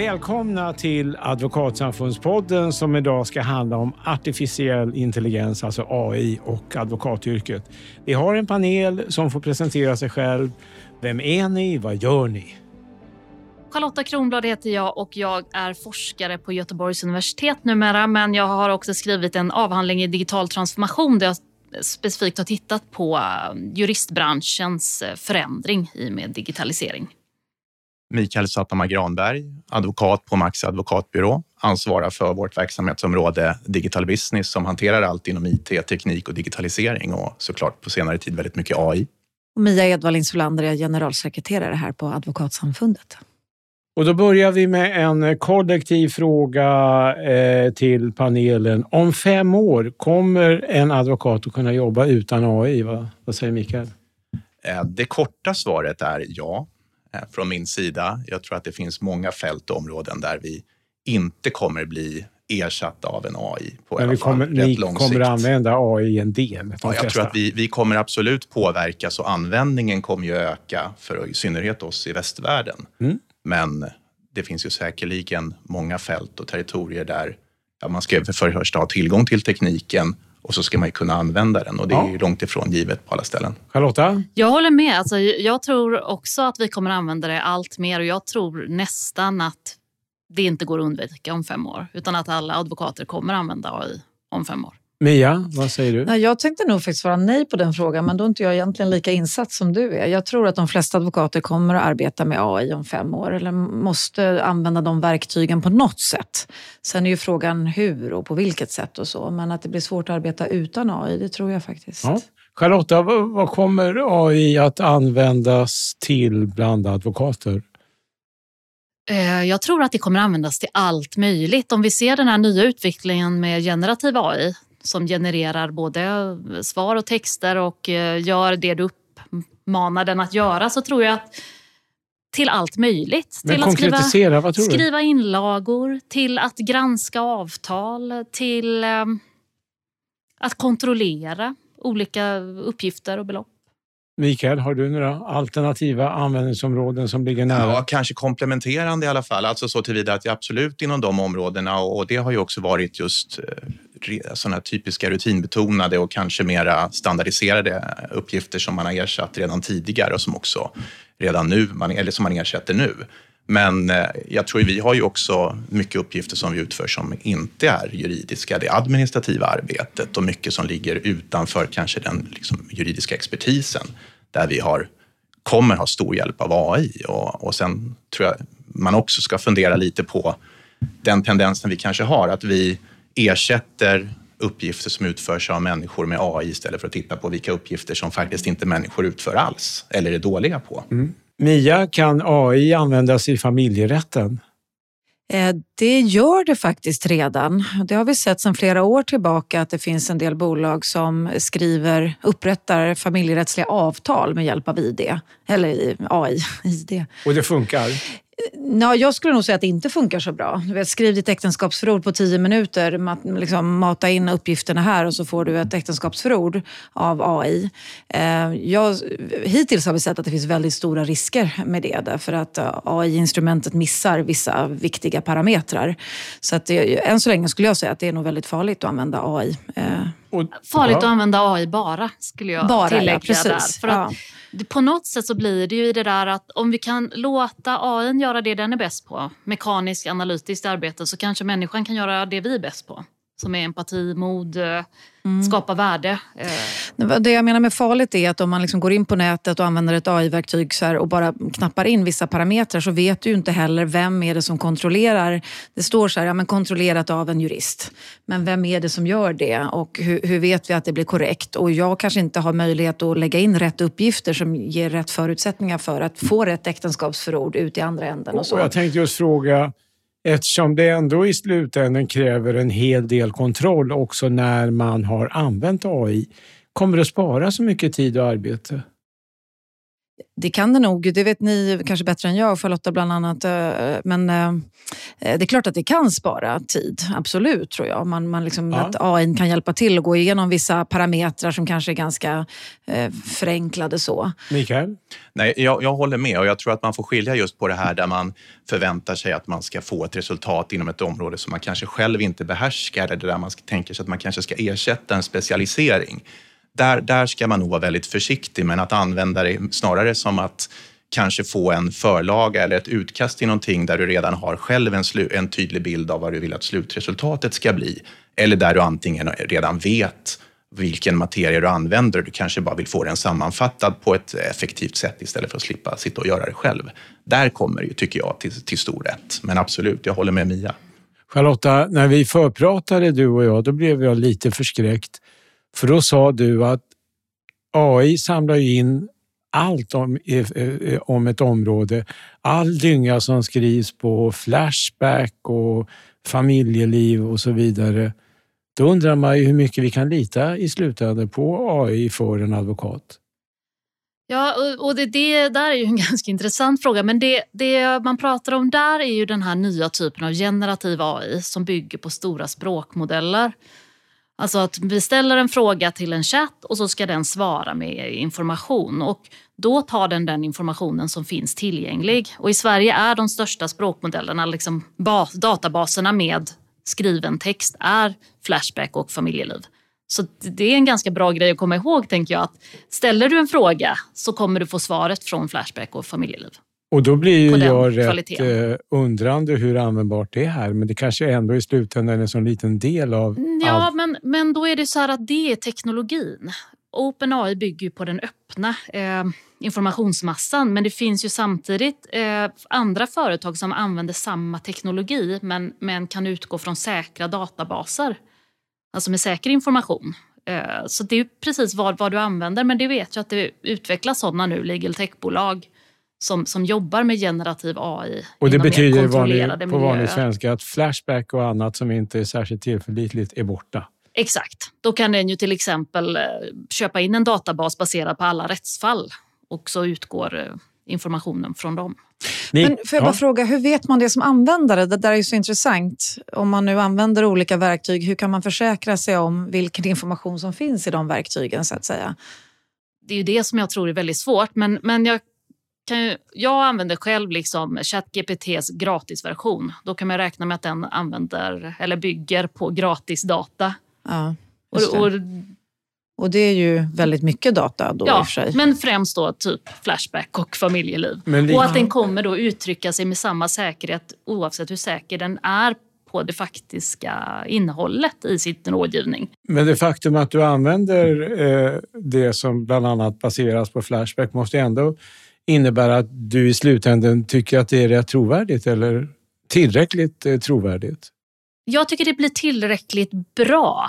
Välkomna till Advokatsamfundspodden som idag ska handla om artificiell intelligens, alltså AI och advokatyrket. Vi har en panel som får presentera sig själv. Vem är ni? Vad gör ni? Charlotta Kronblad heter jag och jag är forskare på Göteborgs universitet numera. Men jag har också skrivit en avhandling i digital transformation där jag specifikt har tittat på eh, juristbranschens eh, förändring i med digitalisering. Mikael Sattamar Granberg, advokat på Max advokatbyrå, ansvarar för vårt verksamhetsområde Digital Business som hanterar allt inom IT, teknik och digitalisering och såklart på senare tid väldigt mycket AI. Och Mia Edvallin Solander är generalsekreterare här på Advokatsamfundet. Och då börjar vi med en kollektiv fråga eh, till panelen. Om fem år, kommer en advokat att kunna jobba utan AI? Va? Vad säger Mikael? Eh, det korta svaret är ja. Eh, från min sida. Jag tror att det finns många fält och områden där vi inte kommer bli ersatta av en AI på Men vi kommer, fall, ni kommer sikt. använda AI en del? Ja, jag tror att vi, vi kommer absolut påverkas och användningen kommer ju öka för i synnerhet oss i västvärlden. Mm. Men det finns ju säkerligen många fält och territorier där man ska för första ha tillgång till tekniken och så ska man ju kunna använda den och det är ju långt ifrån givet på alla ställen. Charlotta? Jag håller med. Alltså, jag tror också att vi kommer använda det allt mer och jag tror nästan att det inte går att undvika om fem år utan att alla advokater kommer använda AI om fem år. Mia, vad säger du? Nej, jag tänkte nog faktiskt svara nej på den frågan, men då är inte jag egentligen lika insatt som du är. Jag tror att de flesta advokater kommer att arbeta med AI om fem år, eller måste använda de verktygen på något sätt. Sen är ju frågan hur och på vilket sätt och så, men att det blir svårt att arbeta utan AI, det tror jag faktiskt. Ja. Charlotta, vad kommer AI att användas till bland advokater? Eh, jag tror att det kommer användas till allt möjligt. Om vi ser den här nya utvecklingen med generativ AI som genererar både svar och texter och eh, gör det du uppmanar den att göra så tror jag att till allt möjligt. Men till att skriva, skriva inlagor, till att granska avtal, till eh, att kontrollera olika uppgifter och belopp. Mikael, har du några alternativa användningsområden som ligger nära? Ja, kanske komplementerande i alla fall. Alltså så tillvida att jag absolut inom de områdena och det har ju också varit just eh, sådana typiska rutinbetonade och kanske mera standardiserade uppgifter som man har ersatt redan tidigare och som också redan nu, eller som man ersätter nu. Men eh, jag tror vi har ju också mycket uppgifter som vi utför som inte är juridiska. Det administrativa arbetet och mycket som ligger utanför kanske den liksom, juridiska expertisen där vi har, kommer ha stor hjälp av AI. Och, och sen tror jag man också ska fundera lite på den tendensen vi kanske har, att vi ersätter uppgifter som utförs av människor med AI istället för att titta på vilka uppgifter som faktiskt inte människor utför alls eller är dåliga på. Mm. Mia, kan AI användas i familjerätten? Eh, det gör det faktiskt redan. Det har vi sett sedan flera år tillbaka att det finns en del bolag som skriver, upprättar familjerättsliga avtal med hjälp av ID, eller AI. ID. Och det funkar? Ja, jag skulle nog säga att det inte funkar så bra. Du vet, skriv ditt äktenskapsförord på tio minuter, mat, liksom, mata in uppgifterna här och så får du ett äktenskapsförord av AI. Eh, jag, hittills har vi sett att det finns väldigt stora risker med det därför att eh, AI-instrumentet missar vissa viktiga parametrar. Så att det, än så länge skulle jag säga att det är nog väldigt farligt att använda AI. Eh. Och, farligt ja. att använda AI bara, skulle jag bara, tillägga ja, precis. där. För att, på något sätt så blir det ju det där att om vi kan låta AI göra det den är bäst på, mekaniskt analytiskt arbete, så kanske människan kan göra det vi är bäst på. Som är empati, mod, eh, mm. skapa värde. Eh. Det jag menar med farligt är att om man liksom går in på nätet och använder ett AI-verktyg och bara knappar in vissa parametrar så vet du inte heller vem är det som kontrollerar. Det står så här, ja, men kontrollerat av en jurist. Men vem är det som gör det och hur, hur vet vi att det blir korrekt? Och jag kanske inte har möjlighet att lägga in rätt uppgifter som ger rätt förutsättningar för att få rätt äktenskapsförord ut i andra änden. Och så. Och jag tänkte just fråga, Eftersom det ändå i slutändan kräver en hel del kontroll också när man har använt AI. Kommer det att spara så mycket tid och arbete? Det kan det nog. Det vet ni kanske bättre än jag och Charlotta bland annat. Eh, men eh, det är klart att det kan spara tid. Absolut, tror jag. Man, man liksom, ja. Att AI kan hjälpa till att gå igenom vissa parametrar som kanske är ganska eh, förenklade. så. Mikael? Nej, jag, jag håller med och jag tror att man får skilja just på det här där man förväntar sig att man ska få ett resultat inom ett område som man kanske själv inte behärskar eller där man tänker sig att man kanske ska ersätta en specialisering där, där ska man nog vara väldigt försiktig, men att använda det snarare som att kanske få en förlaga eller ett utkast till någonting där du redan har själv en, en tydlig bild av vad du vill att slutresultatet ska bli. Eller där du antingen redan vet vilken materia du använder. Du kanske bara vill få den sammanfattad på ett effektivt sätt istället för att slippa sitta och göra det själv. Där kommer det, tycker jag, till, till stor rätt. Men absolut, jag håller med Mia. Charlotta, när vi förpratade du och jag, då blev jag lite förskräckt. För då sa du att AI samlar in allt om, om ett område. All dynga som skrivs på Flashback och familjeliv och så vidare. Då undrar man ju hur mycket vi kan lita i slutändan på AI för en advokat. Ja, och det, det där är ju en ganska intressant fråga. Men det, det man pratar om där är ju den här nya typen av generativ AI som bygger på stora språkmodeller. Alltså att vi ställer en fråga till en chatt och så ska den svara med information. Och då tar den den informationen som finns tillgänglig. Och I Sverige är de största språkmodellerna, liksom bas, databaserna med skriven text, är Flashback och familjeliv. Så det är en ganska bra grej att komma ihåg, tänker jag. att Ställer du en fråga så kommer du få svaret från Flashback och familjeliv. Och då blir ju jag rätt eh, undrande hur användbart det är här, men det kanske ändå i slutändan är en så liten del av mm, Ja, allt. men, men då är det så här att det är teknologin. OpenAI bygger ju på den öppna eh, informationsmassan men det finns ju samtidigt eh, andra företag som använder samma teknologi men, men kan utgå från säkra databaser. Alltså med säker information. Eh, så det är precis vad, vad du använder men det vet jag att det utvecklas sådana nu, legal tech-bolag som, som jobbar med generativ AI. Och det betyder vanlig, på vanlig svenska att Flashback och annat som inte är särskilt tillförlitligt är borta? Exakt. Då kan den ju till exempel eh, köpa in en databas baserad på alla rättsfall och så utgår eh, informationen från dem. Men får jag bara ja. fråga, hur vet man det som användare? Det där är ju så intressant. Om man nu använder olika verktyg, hur kan man försäkra sig om vilken information som finns i de verktygen så att säga? Det är ju det som jag tror är väldigt svårt, men, men jag kan jag använder själv liksom ChatGPTs gratisversion. Då kan man räkna med att den använder eller bygger på gratisdata. Ja, och, och, och, det är ju väldigt mycket data då ja, i och för sig. men främst då typ Flashback och familjeliv. Men, och att den kommer då uttrycka sig med samma säkerhet oavsett hur säker den är på det faktiska innehållet i sin rådgivning. Men det faktum att du använder eh, det som bland annat baseras på Flashback måste ändå innebär att du i slutändan tycker att det är rätt trovärdigt eller tillräckligt eh, trovärdigt? Jag tycker det blir tillräckligt bra.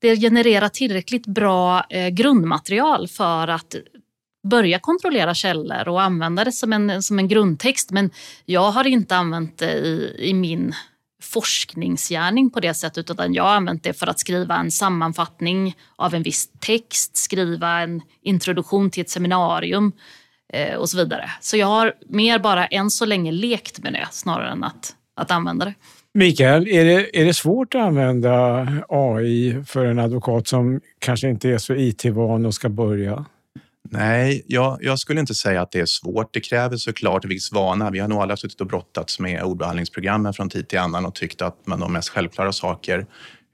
Det genererar tillräckligt bra eh, grundmaterial för att börja kontrollera källor och använda det som en, som en grundtext. Men jag har inte använt det i, i min forskningsgärning på det sättet utan jag har använt det för att skriva en sammanfattning av en viss text, skriva en introduktion till ett seminarium, och så vidare. Så jag har mer bara än så länge lekt med det snarare än att, att använda det. Mikael, är det, är det svårt att använda AI för en advokat som kanske inte är så IT-van och ska börja? Nej, jag, jag, skulle inte säga att det är svårt. Det kräver såklart viss vana. Vi har nog alla suttit och brottats med ordbehandlingsprogrammen från tid till annan och tyckt att man de mest självklara saker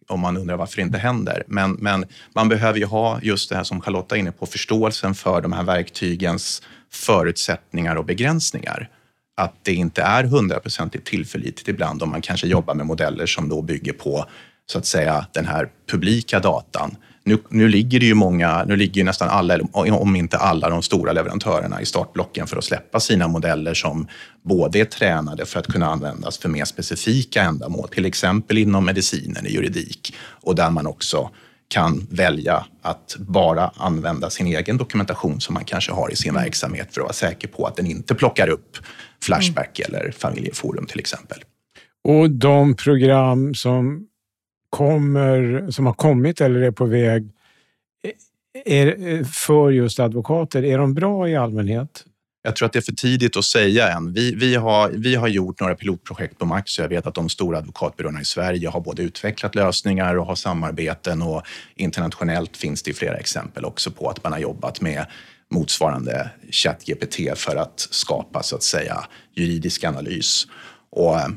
om man undrar varför det inte händer. Men, men man behöver ju ha just det här som Charlotta är inne på, förståelsen för de här verktygens förutsättningar och begränsningar. Att det inte är hundraprocentigt tillförlitligt ibland om man kanske jobbar med modeller som då bygger på så att säga den här publika datan. Nu, nu ligger det ju många, nu ligger ju nästan alla, om inte alla, de stora leverantörerna i startblocken för att släppa sina modeller som både är tränade för att kunna användas för mer specifika ändamål, till exempel inom medicinen, i juridik och där man också kan välja att bara använda sin egen dokumentation som man kanske har i sin mm. verksamhet för att vara säker på att den inte plockar upp Flashback mm. eller Familjeforum till exempel. Och de program som, kommer, som har kommit eller är på väg är, för just advokater, är de bra i allmänhet? Jag tror att det är för tidigt att säga än. Vi, vi, har, vi har gjort några pilotprojekt på Max och jag vet att de stora advokatbyråerna i Sverige har både utvecklat lösningar och har samarbeten och internationellt finns det flera exempel också på att man har jobbat med motsvarande ChatGPT för att skapa så att säga juridisk analys. Och eh,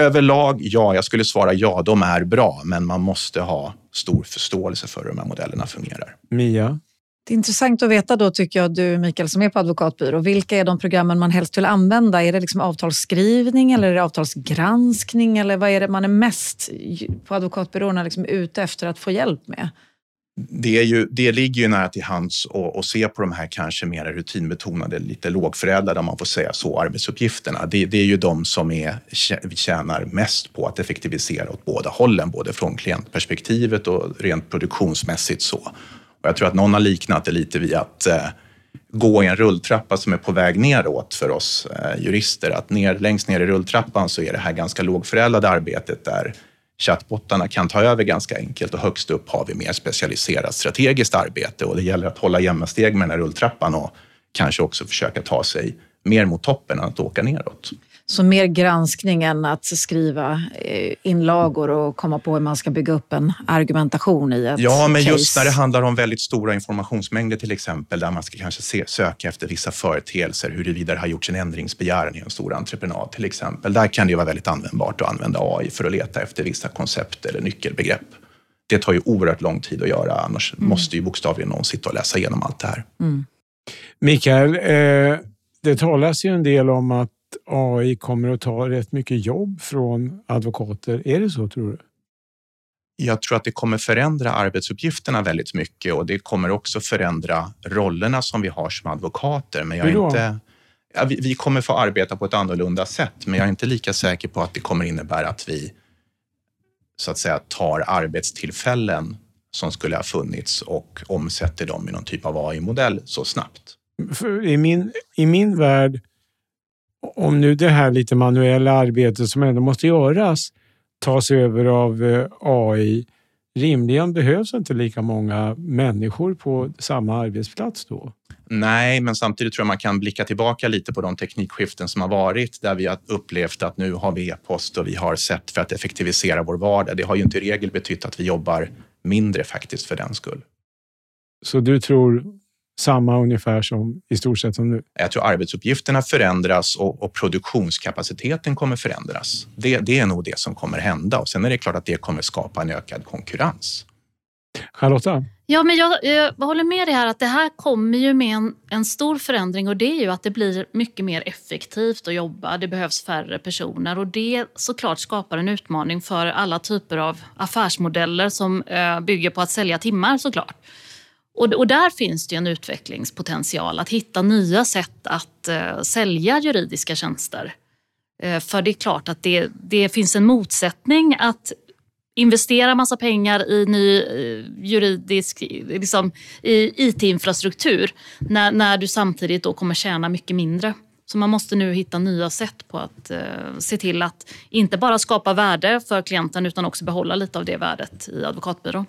överlag, ja, jag skulle svara ja, de är bra, men man måste ha stor förståelse för hur de här modellerna fungerar. Mia? Det är intressant att veta då, tycker jag, du Mikael som är på advokatbyrå. Vilka är de programmen man helst vill använda? Är det liksom avtalsskrivning eller är det avtalsgranskning? Eller vad är det man är mest på advokatbyråerna liksom ute efter att få hjälp med? Det, är ju, det ligger ju nära till hands att se på de här kanske mer rutinbetonade, lite lågförädlade om man får säga så, arbetsuppgifterna. Det, det är ju de som är, tjänar mest på att effektivisera åt båda hållen, både från klientperspektivet och rent produktionsmässigt så. Och jag tror att någon har liknat det lite vid att eh, gå i en rulltrappa som är på väg neråt för oss eh, jurister. Att ner, längst ner i rulltrappan så är det här ganska lågförädlade arbetet där chattbottarna kan ta över ganska enkelt och högst upp har vi mer specialiserat strategiskt arbete och det gäller att hålla jämna steg med den här rulltrappan och kanske också försöka ta sig mer mot toppen än att åka neråt. Så mer granskning än att skriva eh, inlagor och komma på hur man ska bygga upp en argumentation i ett Ja, men case. just när det handlar om väldigt stora informationsmängder till exempel, där man ska kanske se, söka efter vissa företeelser, huruvida det har gjorts en ändringsbegäran i en stor entreprenad till exempel. Där kan det vara väldigt användbart att använda AI för att leta efter vissa koncept eller nyckelbegrepp. Det tar ju oerhört lång tid att göra, annars mm. måste ju bokstavligen någon sitta och läsa igenom allt det här. Mm. Mikael, eh, det talas ju en del om att AI kommer att ta rätt mycket jobb från advokater. Är det så tror du? Jag tror att det kommer förändra arbetsuppgifterna väldigt mycket och det kommer också förändra rollerna som vi har som advokater. Men jag är inte, ja, vi, vi, kommer få arbeta på ett annorlunda sätt, men jag är inte lika säker på att det kommer innebära att vi så att säga tar arbetstillfällen som skulle ha funnits och omsätter dem i någon typ av AI-modell så snabbt. För I min, I min värld om nu det här lite manuella arbetet som ändå måste göras tas över av eh, AI, rimligen behövs inte lika många människor på samma arbetsplats då? Nej, men samtidigt tror jag man kan blicka tillbaka lite på de teknikskiften som har varit där vi har upplevt att nu har vi e-post och vi har sett för att effektivisera vår vardag. Det har ju inte i regel betytt att vi jobbar mindre faktiskt för den skull. Så du tror samma ungefär som i stort sett som nu. Jag tror arbetsuppgifterna förändras och, och produktionskapaciteten kommer förändras. Det, det, är nog det som kommer hända och sen är det klart att det kommer skapa en ökad konkurrens. Charlotta? Ja, men jag, jag håller med dig här att det här kommer ju med en, en, stor förändring och det är ju att det blir mycket mer effektivt att jobba. Det behövs färre personer och det såklart skapar en utmaning för alla typer av affärsmodeller som eh, bygger på att sälja timmar såklart. Och, och där finns det en utvecklingspotential att hitta nya sätt att eh, sälja juridiska tjänster. Eh, för det är klart att det, det finns en motsättning att investera massa pengar i ny eh, juridisk liksom, IT-infrastruktur när, när du samtidigt då kommer tjäna mycket mindre. Så man måste nu hitta nya sätt på att eh, se till att inte bara skapa värde för klienten utan också behålla lite av det värdet i advokatbyrån.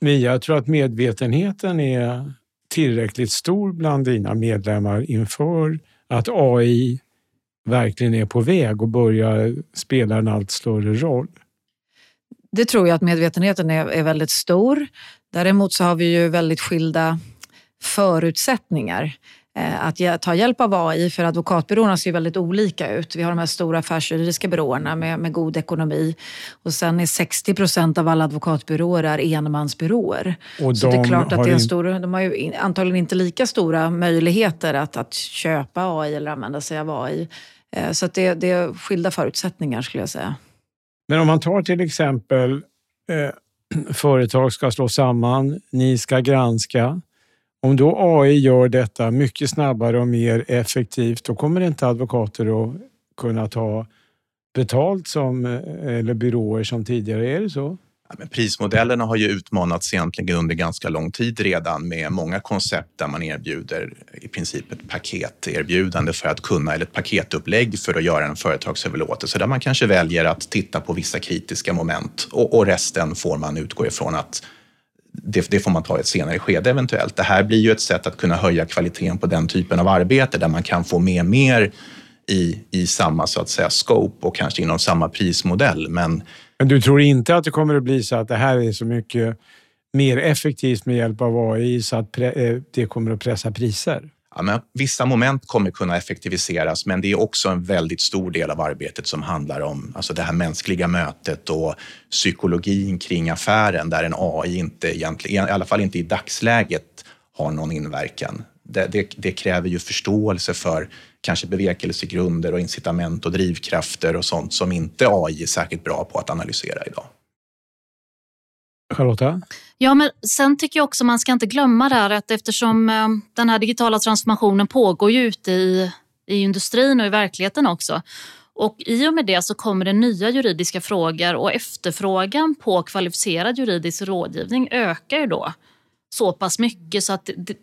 Men jag tror att medvetenheten är tillräckligt stor bland dina medlemmar inför att AI verkligen är på väg och börjar spela en allt större roll? Det tror jag att medvetenheten är, är väldigt stor. Däremot så har vi ju väldigt skilda förutsättningar. Eh, att ta hjälp av AI, för advokatbyråerna ser väldigt olika ut. Vi har de här stora affärsjuridiska byråerna med, med god ekonomi och sen är 60 procent av alla advokatbyråer är enmansbyråer. Och Så det är klart att det är en stor, de har ju antagligen inte lika stora möjligheter att, att köpa AI eller använda sig av AI. Eh, så det, det är skilda förutsättningar skulle jag säga. Men om man tar till exempel eh, företag ska slå samman, ni ska granska. Om då AI gör detta mycket snabbare och mer effektivt, då kommer inte advokater att kunna ta betalt som, eh, eller byråer som tidigare. Är det så? Ja, men prismodellerna har ju utmanats egentligen under ganska lång tid redan med många koncept där man erbjuder i princip ett paketerbjudande för att kunna, eller ett paketupplägg för att göra en företagsöverlåtelse där man kanske väljer att titta på vissa kritiska moment och, och resten får man utgå ifrån att det, det, får man ta i ett senare skede eventuellt. Det här blir ju ett sätt att kunna höja kvaliteten på den typen av arbete där man kan få med mer i, i samma så att säga scope och kanske inom samma prismodell. Men, Men du tror inte att det kommer att bli så att det här är så mycket mer effektivt med hjälp av AI så att eh, det kommer att pressa priser? Ja, men vissa moment kommer kunna effektiviseras, men det är också en väldigt stor del av arbetet som handlar om alltså det här mänskliga mötet och psykologin kring affären där en AI inte egentligen, i alla fall inte i dagsläget, har någon inverkan. Det, det, det kräver ju förståelse för kanske bevekelsegrunder och incitament och drivkrafter och sånt som inte AI är särskilt bra på att analysera idag. Charlotta? Ja, men sen tycker jag också man ska inte glömma där att eftersom eh, den här digitala transformationen pågår ju ute i, i industrin och i verkligheten också. Och i och med det så kommer det nya juridiska frågor och efterfrågan på kvalificerad juridisk rådgivning ökar ju då så pass mycket så att det,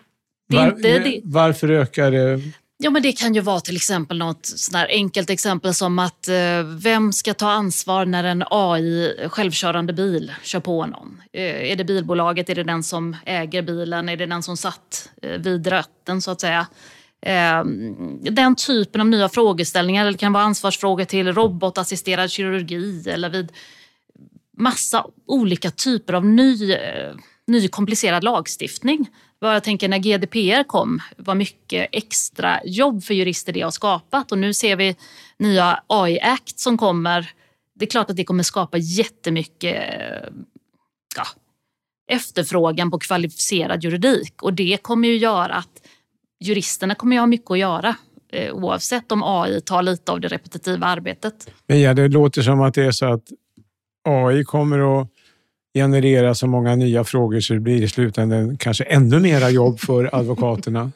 det Var, inte... Det, varför ökar det? Ja, men det kan ju vara till exempel något sånt enkelt exempel som att eh, vem ska ta ansvar när en AI självkörande bil kör på någon? Eh, är det bilbolaget? Är det den som äger bilen? Är det den som satt eh, vid ratten så att säga? Eh, den typen av nya frågeställningar. Det kan vara ansvarsfrågor till robotassisterad kirurgi eller vid massa olika typer av ny, eh, ny komplicerad lagstiftning vad jag tänker när GDPR kom vad mycket extra jobb för jurister det har skapat och nu ser vi nya AI Act som kommer. Det är klart att det kommer skapa jättemycket ja, efterfrågan på kvalificerad juridik och det kommer ju göra att juristerna kommer ha mycket att göra eh, oavsett om AI tar lite av det repetitiva arbetet. Men ja, det låter som att det är så att AI kommer att generera så många nya frågor så det blir i slutändan kanske ännu mera jobb för advokaterna.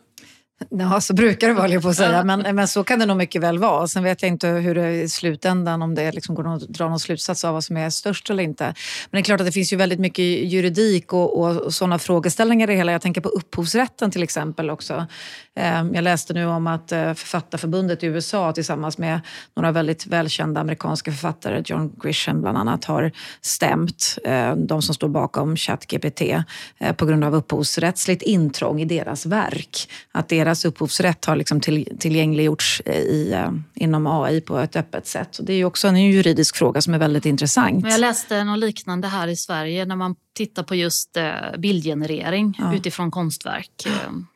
Ja, så brukar det vara, på att säga. Men, men så kan det nog mycket väl vara. Sen vet jag inte hur det är i slutändan, om det liksom går att dra någon slutsats av vad som är störst eller inte. Men det är klart att det finns ju väldigt mycket juridik och, och, och sådana frågeställningar i det hela. Jag tänker på upphovsrätten till exempel också. Ehm, jag läste nu om att eh, Författarförbundet i USA tillsammans med några väldigt välkända amerikanska författare, John Grisham bland annat, har stämt eh, de som står bakom ChatGPT eh, på grund av upphovsrättsligt intrång i deras verk. Att deras upphovsrätt har liksom till, tillgängliggjorts i, inom AI på ett öppet sätt. det är ju också en juridisk fråga som är väldigt intressant. Jag läste något liknande här i Sverige när man tittar på just bildgenerering ja. utifrån konstverk.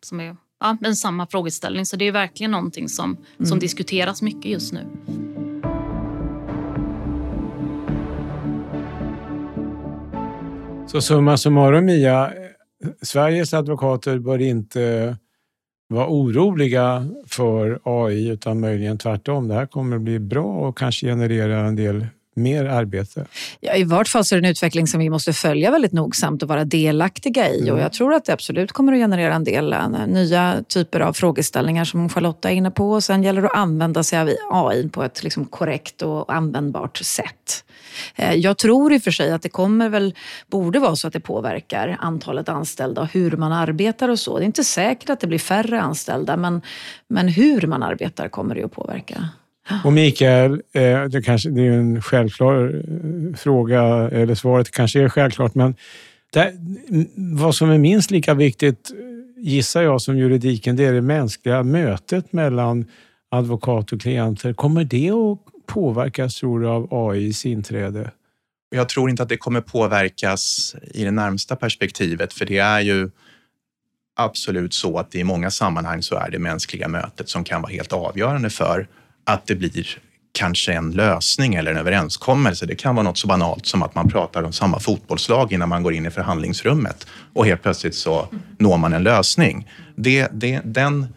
Som är ja, men samma frågeställning. Så det är verkligen någonting som, mm. som diskuteras mycket just nu. Så summa summarum Mia, Sveriges advokater bör inte vara oroliga för AI utan möjligen tvärtom. Det här kommer att bli bra och kanske generera en del mer arbete? Ja, I vart fall så är det en utveckling som vi måste följa väldigt nogsamt och vara delaktiga i. Mm. Och jag tror att det absolut kommer att generera en del eh, nya typer av frågeställningar som Charlotta är inne på. Och sen gäller det att använda sig av AI på ett liksom korrekt och användbart sätt. Eh, jag tror i och för sig att det kommer väl, borde vara så att det påverkar antalet anställda och hur man arbetar och så. Det är inte säkert att det blir färre anställda men, men hur man arbetar kommer det att påverka. Och Mikael, eh, det, kanske, det är en självklar eh, fråga, eller svaret kanske är självklart, men det, vad som är minst lika viktigt, gissar jag, som juridiken, det är det mänskliga mötet mellan advokat och klienter. Kommer det att påverkas, tror du, av AIs inträde? Jag tror inte att det kommer påverkas i det närmsta perspektivet, för det är ju absolut så att i många sammanhang så är det mänskliga mötet som kan vara helt avgörande för att det blir kanske en lösning eller en överenskommelse. Det kan vara något så banalt som att man pratar om samma fotbollslag innan man går in i förhandlingsrummet och helt plötsligt så når man en lösning. Det, det, den,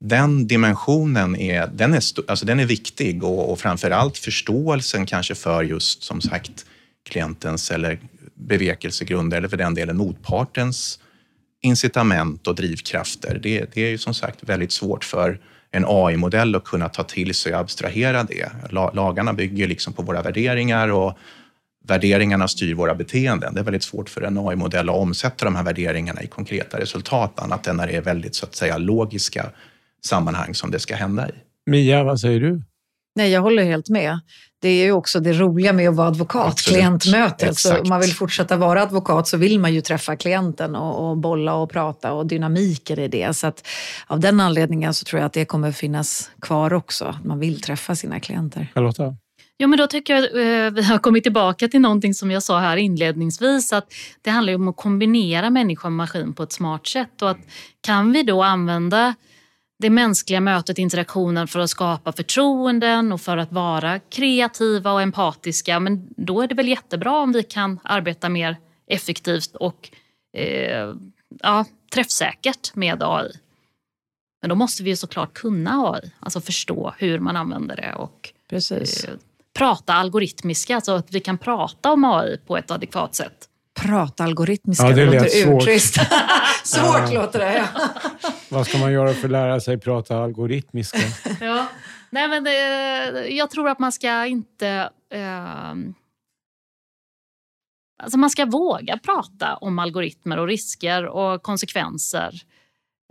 den dimensionen är, den är, alltså den är viktig och, och framför allt förståelsen kanske för just som sagt klientens eller bevekelsegrunder eller för den delen motpartens incitament och drivkrafter. Det, det är ju som sagt väldigt svårt för en AI-modell att kunna ta till sig och abstrahera det. Lagarna bygger liksom på våra värderingar och värderingarna styr våra beteenden. Det är väldigt svårt för en AI-modell att omsätta de här värderingarna i konkreta resultat annat än när det är väldigt så att säga logiska sammanhang som det ska hända i. Mia, vad säger du? Nej, jag håller helt med. Det är ju också det roliga med att vara advokat, klientmötet. Så om man vill fortsätta vara advokat så vill man ju träffa klienten och, och bolla och prata och dynamiker i det. Så att av den anledningen så tror jag att det kommer finnas kvar också. Man vill träffa sina klienter. Charlotta? Jo, men då tycker jag eh, vi har kommit tillbaka till någonting som jag sa här inledningsvis. att Det handlar om att kombinera människa och maskin på ett smart sätt. Och att kan vi då använda det mänskliga mötet, interaktionen för att skapa förtroenden och för att vara kreativa och empatiska. Men då är det väl jättebra om vi kan arbeta mer effektivt och eh, ja, träffsäkert med AI. Men då måste vi såklart kunna AI, alltså förstå hur man använder det och. Eh, prata algoritmiska, så att vi kan prata om AI på ett adekvat sätt. Prata algoritmiska, ja, det, låter urtrist. svårt ja. låter det. Ja. Vad ska man göra för att lära sig prata algoritmiska? ja. Nej, men det, jag tror att man ska inte... Eh, alltså man ska våga prata om algoritmer och risker och konsekvenser.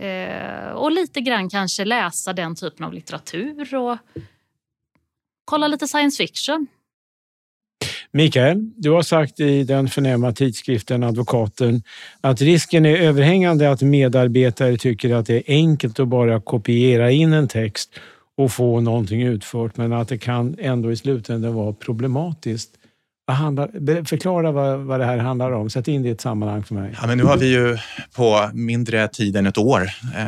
Eh, och lite grann kanske läsa den typen av litteratur och kolla lite science fiction. Mikael, du har sagt i den förnäma tidskriften Advokaten att risken är överhängande att medarbetare tycker att det är enkelt att bara kopiera in en text och få någonting utfört, men att det kan ändå i slutändan vara problematiskt. Handlar, förklara vad, vad det här handlar om. Sätt in det i ett sammanhang för mig. Ja, men nu har vi ju på mindre tid än ett år, eh,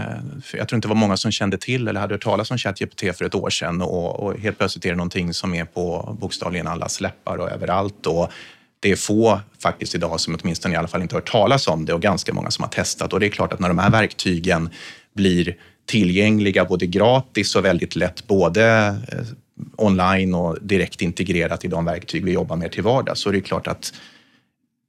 jag tror inte det var många som kände till eller hade hört talas om ChatGPT för ett år sedan och, och, helt plötsligt är det någonting som är på bokstavligen allas läppar och överallt. Och det är få faktiskt idag som åtminstone i alla fall inte hört talas om det och ganska många som har testat. Och det är klart att när de här verktygen blir tillgängliga både gratis och väldigt lätt både eh, online och direkt integrerat i de verktyg vi jobbar med till vardags så är det klart att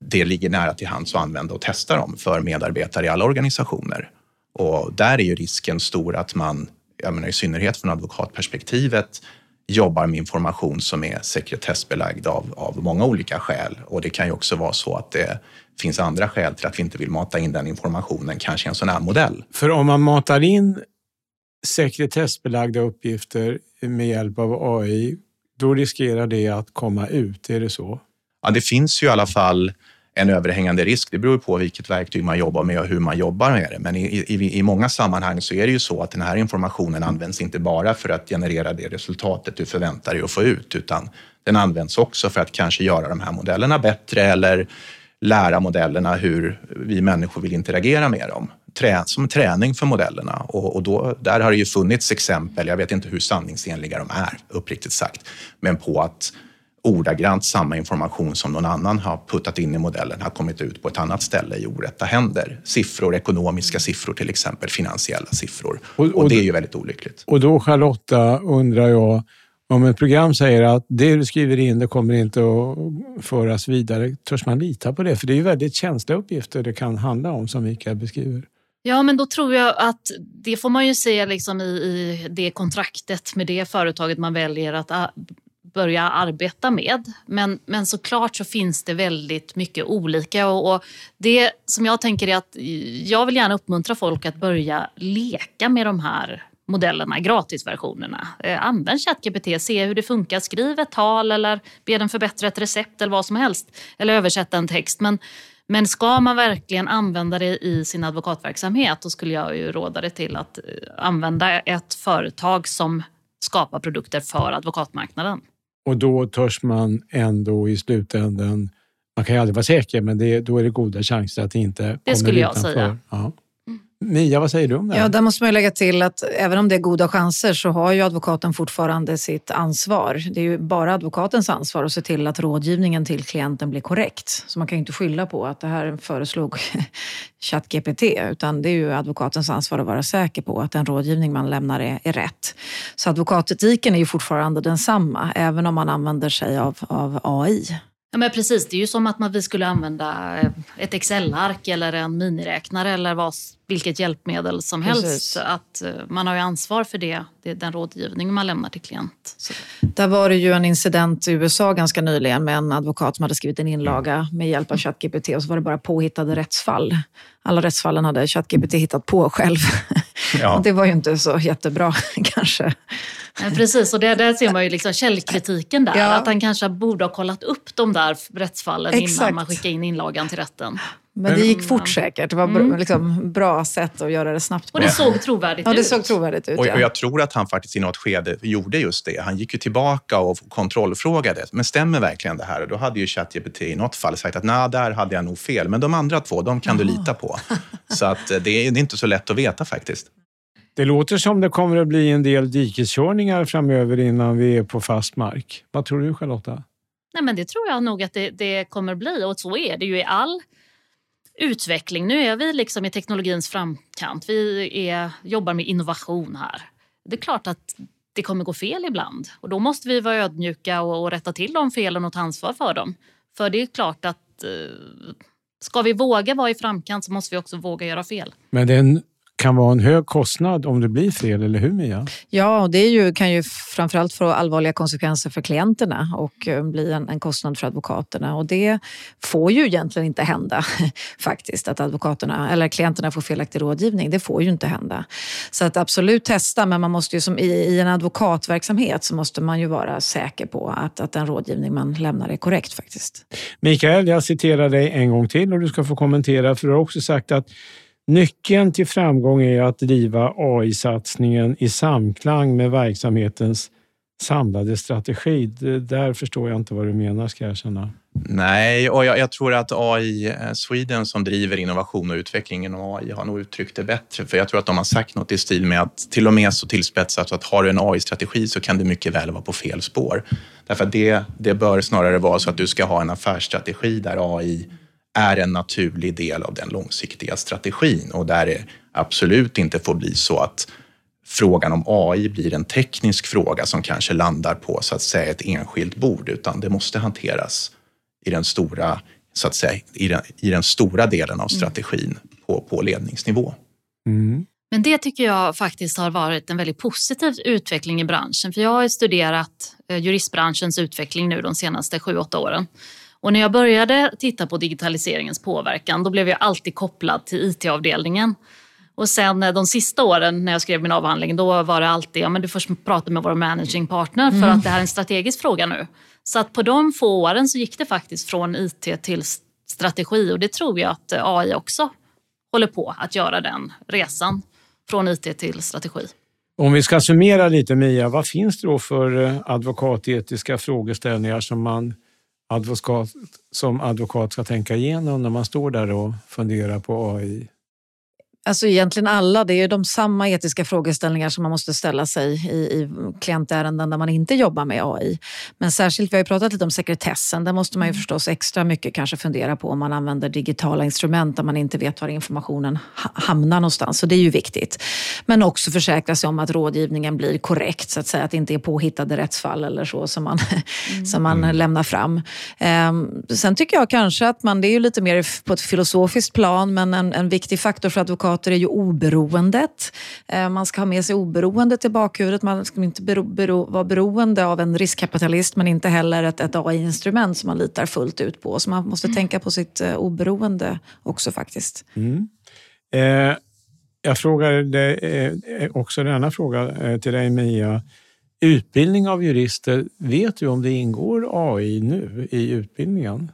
det ligger nära till hands att använda och testa dem för medarbetare i alla organisationer. Och där är ju risken stor att man, jag menar i synnerhet från advokatperspektivet, jobbar med information som är sekretessbelagd av, av många olika skäl. Och det kan ju också vara så att det finns andra skäl till att vi inte vill mata in den informationen, kanske i en sån här modell. För om man matar in sekretessbelagda uppgifter med hjälp av AI, då riskerar det att komma ut. Är det så? Ja, det finns ju i alla fall en överhängande risk. Det beror på vilket verktyg man jobbar med och hur man jobbar med det. Men i, i, i många sammanhang så är det ju så att den här informationen används inte bara för att generera det resultatet du förväntar dig att få ut, utan den används också för att kanske göra de här modellerna bättre eller lära modellerna hur vi människor vill interagera med dem trä, som träning för modellerna. Och, och då, där har det ju funnits exempel, jag vet inte hur sanningsenliga de är uppriktigt sagt, men på att ordagrant samma information som någon annan har puttat in i modellen har kommit ut på ett annat ställe i orätta händer. Siffror, ekonomiska siffror till exempel, finansiella siffror. Och, och, och det är ju väldigt olyckligt. Och då Charlotta undrar jag, om ett program säger att det du skriver in det kommer inte att föras vidare, törs man lita på det? För det är ju väldigt känsliga uppgifter det kan handla om som Mikael beskriver. Ja, men då tror jag att det får man ju se liksom i, i det kontraktet med det företaget man väljer att börja arbeta med. Men, men såklart så finns det väldigt mycket olika och, och, det som jag tänker är att jag vill gärna uppmuntra folk att börja leka med de här modellerna, gratisversionerna. Eh, använd ChatGPT, se hur det funkar. Skriv ett tal eller be den förbättra ett recept eller vad som helst. Eller översätta en text. Men men ska man verkligen använda det i sin advokatverksamhet då skulle jag ju råda det till att eh, använda ett företag som skapar produkter för advokatmarknaden. Och då törs man ändå i slutändan, man kan ju aldrig vara säker, men det, då är det goda chanser att det inte det kommer skulle jag utanför. säga. Ja. Mia, vad säger du om det? Ja, där måste man lägga till att även om det är goda chanser så har ju advokaten fortfarande sitt ansvar. Det är ju bara advokatens ansvar att se till att rådgivningen till klienten blir korrekt. Så man kan ju inte skylla på att det här föreslog ChatGPT, utan det är ju advokatens ansvar att vara säker på att den rådgivning man lämnar är, är rätt. Så advokatetiken är ju fortfarande densamma, även om man använder sig av, av AI. Ja, men precis, det är ju som att man, vi skulle använda ett Excel-ark eller en miniräknare eller vad, vilket hjälpmedel som precis. helst. Att eh, man har ju ansvar för det, det är den rådgivning man lämnar till klient. Så. Där var det ju en incident i USA ganska nyligen med en advokat som hade skrivit en inlaga med hjälp av ChatGPT och så var det bara påhittade rättsfall. Alla rättsfallen hade ChatGPT hittat på själv. Ja. det var ju inte så jättebra kanske. precis, och det, där ser man ju liksom källkritiken där. Ja. Att han kanske borde ha kollat upp de där rättsfallen Exakt. innan man skickade in inlagan till rätten. Men det gick fort säkert. Det var mm. liksom bra sätt att göra det snabbt på. Och det såg trovärdigt ut. Ja, det såg trovärdigt ut. Och, och jag tror att han faktiskt i något skede gjorde just det. Han gick ju tillbaka och kontrollfrågade. Men stämmer verkligen det här? Och då hade ju ChatGPT i något fall sagt att nej, där hade jag nog fel. Men de andra två, de kan du lita på. Så att eh, det är, det är inte så lätt att veta faktiskt. Det låter som det kommer att bli en del dikeskörningar framöver innan vi är på fast mark. Vad tror du Charlotta? Nej, men det tror jag nog att det, det kommer bli och så är det ju i all utveckling. Nu är vi liksom i teknologins framkant. Vi är, jobbar med innovation här. Det är klart att det kommer gå fel ibland och då måste vi vara ödmjuka och, och rätta till de felen och ta ansvar för dem. För det är klart att eh, ska vi våga vara i framkant så måste vi också våga göra fel. Men det är en kan vara en hög kostnad om det blir fel, eller hur Mia? Ja, det är ju, kan ju framförallt få allvarliga konsekvenser för klienterna och eh, bli en, en, kostnad för advokaterna. Och det får ju egentligen inte hända faktiskt, att advokaterna eller klienterna får felaktig rådgivning. Det får ju inte hända. Så att absolut testa, men man måste ju som i, i en advokatverksamhet så måste man ju vara säker på att, att den rådgivning man lämnar är korrekt faktiskt. Mikael, jag citerar dig en gång till och du ska få kommentera, för du har också sagt att Nyckeln till framgång är att driva AI-satsningen i samklang med verksamhetens samlade strategi. Det där förstår jag inte vad du menar, ska jag erkänna. Nej, och jag, jag, tror att AI-Sweden eh, som driver innovation och utveckling inom AI har nog uttryckt det bättre. För jag tror att de har sagt något i stil med att till och med så tillspetsat att har du en AI-strategi så kan du mycket väl vara på fel spår. Därför att det, det bör snarare vara så att du ska ha en affärsstrategi där AI är en naturlig del av den långsiktiga strategin och där det absolut inte får bli så att frågan om AI blir en teknisk fråga som kanske landar på så att säga ett enskilt bord, utan det måste hanteras i den stora, så att säga, i den, i den stora delen av mm. strategin på, på ledningsnivå. Mm. Men det tycker jag faktiskt har varit en väldigt positiv utveckling i branschen. För jag har studerat eh, juristbranschens utveckling nu de senaste sju, åtta åren. Och när jag började titta på digitaliseringens påverkan då blev jag alltid kopplad till IT-avdelningen. Och sen eh, de sista åren när jag skrev min avhandling då var det alltid, ja men du får prata med vår managing partner för mm. att det här är en strategisk fråga nu. Så att på de få åren så gick det faktiskt från IT till strategi och det tror jag att eh, AI också håller på att göra den resan från IT till strategi. Om vi ska summera lite Mia, vad finns det då för eh, advokatetiska frågeställningar som man advokat, som advokat ska tänka igenom när man står där och funderar på AI? Alltså egentligen alla, det är de samma etiska frågeställningar som man måste ställa sig i, i klientärenden där man inte jobbar med AI. Men särskilt, vi har ju pratat lite om sekretessen, där måste man ju mm. förstås extra mycket kanske fundera på om man använder digitala instrument där man inte vet var informationen hamnar någonstans. Så det är ju viktigt. Men också försäkra sig om att rådgivningen blir korrekt, så att säga, att det inte är påhittade rättsfall eller så som man, mm. som man mm. lämnar fram. Um, sen tycker jag kanske att man, det är ju lite mer på ett filosofiskt plan, men en, en viktig faktor för advokater advokater är ju oberoendet. Eh, man ska ha med sig oberoendet i bakhuvudet. Man ska inte bero, bero, vara beroende av en riskkapitalist men inte heller ett, ett AI-instrument som man litar fullt ut på. Så man måste mm. tänka på sitt eh, oberoende också faktiskt. Mm. Eh, jag frågade eh, också denna fråga eh, till dig Mia. Utbildning av jurister, vet du om det ingår AI nu i utbildningen?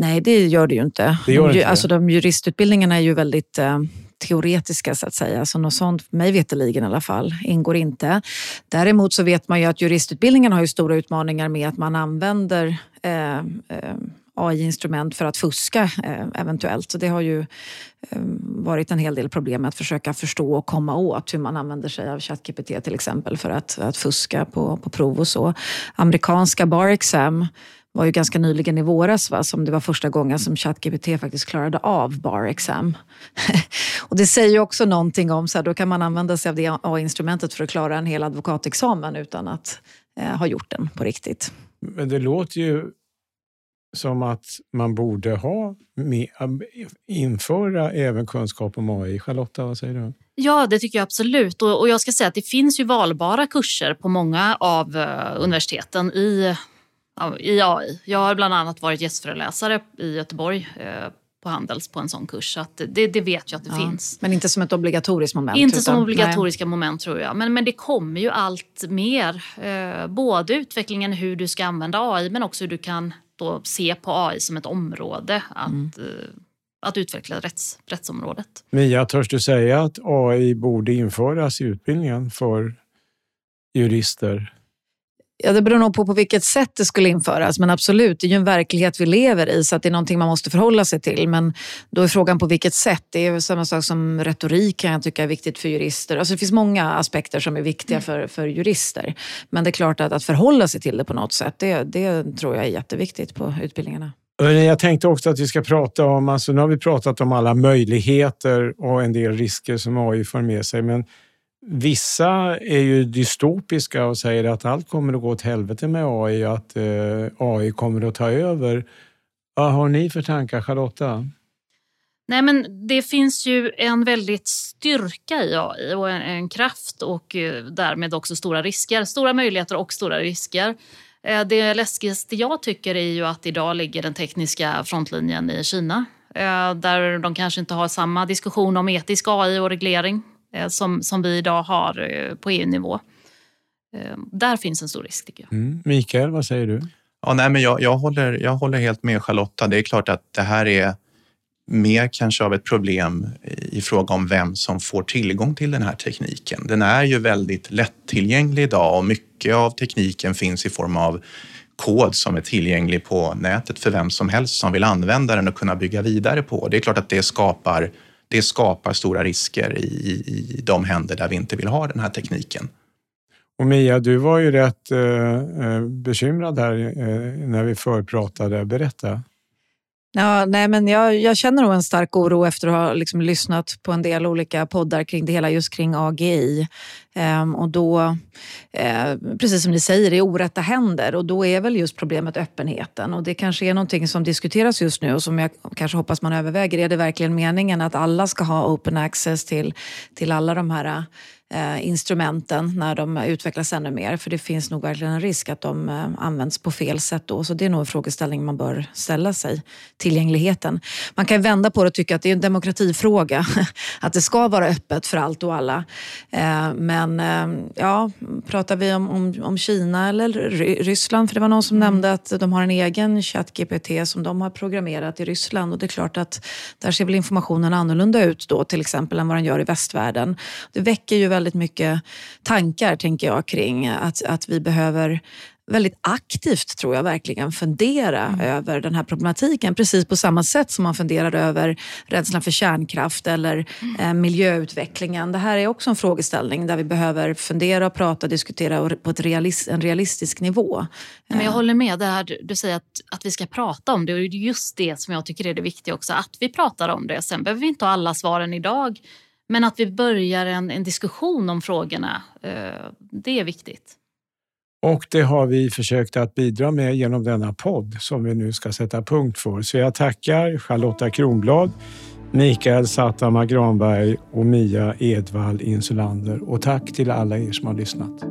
Nej, det gör det ju inte. Det gör de, inte alltså, de juristutbildningarna är ju väldigt eh, teoretiska så att säga. Så något sånt, mig veterligen i alla fall, ingår inte. Däremot så vet man ju att juristutbildningen har ju stora utmaningar med att man använder eh, eh, AI-instrument för att fuska eh, eventuellt. Så det har ju varit en hel del problem med att försöka förstå och komma åt hur man använder sig av ChatGPT till exempel för att, att fuska på, på prov och så. Amerikanska bar exam var ju ganska nyligen i våras va, som det var första gången som ChatGPT faktiskt klarade av bar exam. och det säger ju också någonting om, så här, då kan man använda sig av det AI-instrumentet för att klara en hel advokatexamen utan att eh, ha gjort den på riktigt. Men det låter ju som att man borde ha med, införa även kunskap om AI. Charlotta, vad säger du? Ja, det tycker jag absolut. Och, och jag ska säga att det finns ju valbara kurser på många av uh, universiteten i i AI. Jag har bland annat varit gästföreläsare i Göteborg eh, på Handels på en sån kurs. Så det, det, vet jag att det ja, finns. Men inte som ett obligatoriskt moment? Inte utan, som obligatoriska nej. moment tror jag. Men, men det kommer ju allt mer. Eh, både utvecklingen hur du ska använda AI men också hur du kan då se på AI som ett område att, mm. eh, att utveckla rätts, rättsområdet. Mia, törs du säga att AI borde införas i utbildningen för jurister? Ja, det beror nog på på vilket sätt det skulle införas. Men absolut, det är ju en verklighet vi lever i så att det är någonting man måste förhålla sig till. Men då är frågan på vilket sätt. Det är samma sak som retorik kan jag tycka är viktigt för jurister. Alltså det finns många aspekter som är viktiga mm. för, för jurister. Men det är klart att, att förhålla sig till det på något sätt, det, det tror jag är jätteviktigt på utbildningarna. Jag tänkte också att vi ska prata om, alltså nu har vi pratat om alla möjligheter och en del risker som AI för med sig. Men Vissa är ju dystopiska och säger att allt kommer att gå åt helvete med AI, att eh, AI kommer att ta över. Vad har ni för tankar, Charlotta? Nej, men det finns ju en väldigt styrka i AI och en, en kraft och eh, därmed också stora risker. Stora möjligheter och stora risker. Eh, det läskigaste jag tycker är ju att idag ligger den tekniska frontlinjen i Kina eh, där de kanske inte har samma diskussion om etisk AI och reglering som, som vi idag har eh, på EU-nivå. Eh, där finns en stor risk tycker jag. Mm. Mikael, vad säger du? Ja, nej, men jag, jag, håller, jag håller helt med Charlotta. Det är klart att det här är mer kanske av ett problem i fråga om vem som får tillgång till den här tekniken. Den är ju väldigt lättillgänglig idag och mycket av tekniken finns i form av kod som är tillgänglig på nätet för vem som helst som vill använda den och kunna bygga vidare på. Det är klart att det skapar det skapar stora risker i, i de händer där vi inte vill ha den här tekniken. Och Mia, du var ju rätt eh, eh bekymrad här eh, när vi förpratade. Berätta. Ja, nej, men jag, jag, känner nog en stark oro efter att ha liksom lyssnat på en del olika poddar kring det hela, just kring AGI. Ehm, och då, eh, precis som ni säger, i orätta händer. Och då är väl just problemet öppenheten. Och det kanske är någonting som diskuteras just nu och som jag kanske hoppas man överväger. Är det verkligen meningen att alla ska ha open access till, till alla de här instrumenten när de utvecklas ännu mer. För det finns nog verkligen en risk att de eh, används på fel sätt då. Så det är nog en frågeställning man bör ställa sig. Tillgängligheten. Man kan vända på det och tycka att det är en demokratifråga. att det ska vara öppet för allt och alla. Eh, men eh, ja, pratar vi om, om, om Kina eller Ryssland? För det var någon som mm. nämnde att de har en egen ChatGPT som de har programmerat i Ryssland. Och det är klart att där ser väl informationen annorlunda ut då till exempel än vad den gör i västvärlden. Det väcker ju väldigt mycket tankar, tänker jag, kring att, att vi behöver väldigt aktivt, tror jag, verkligen fundera mm. över den här problematiken. Precis på samma sätt som man funderar över rädslan för kärnkraft eller mm. eh, miljöutvecklingen. Det här är också en frågeställning där vi behöver fundera, och prata och diskutera på ett realist, en realistisk nivå. Men jag eh. håller med. Det här, du säger att, att vi ska prata om det och det är just det som jag tycker är det viktiga också. Att vi pratar om det. Sen behöver vi inte ha alla svaren idag. Men att vi börjar en, en diskussion om frågorna, eh, det är viktigt. Och det har vi försökt att bidra med genom denna podd som vi nu ska sätta punkt för. Så jag tackar Charlotta Kronblad, Mikael Satama Granberg och Mia Edvall Insulander och tack till alla er som har lyssnat.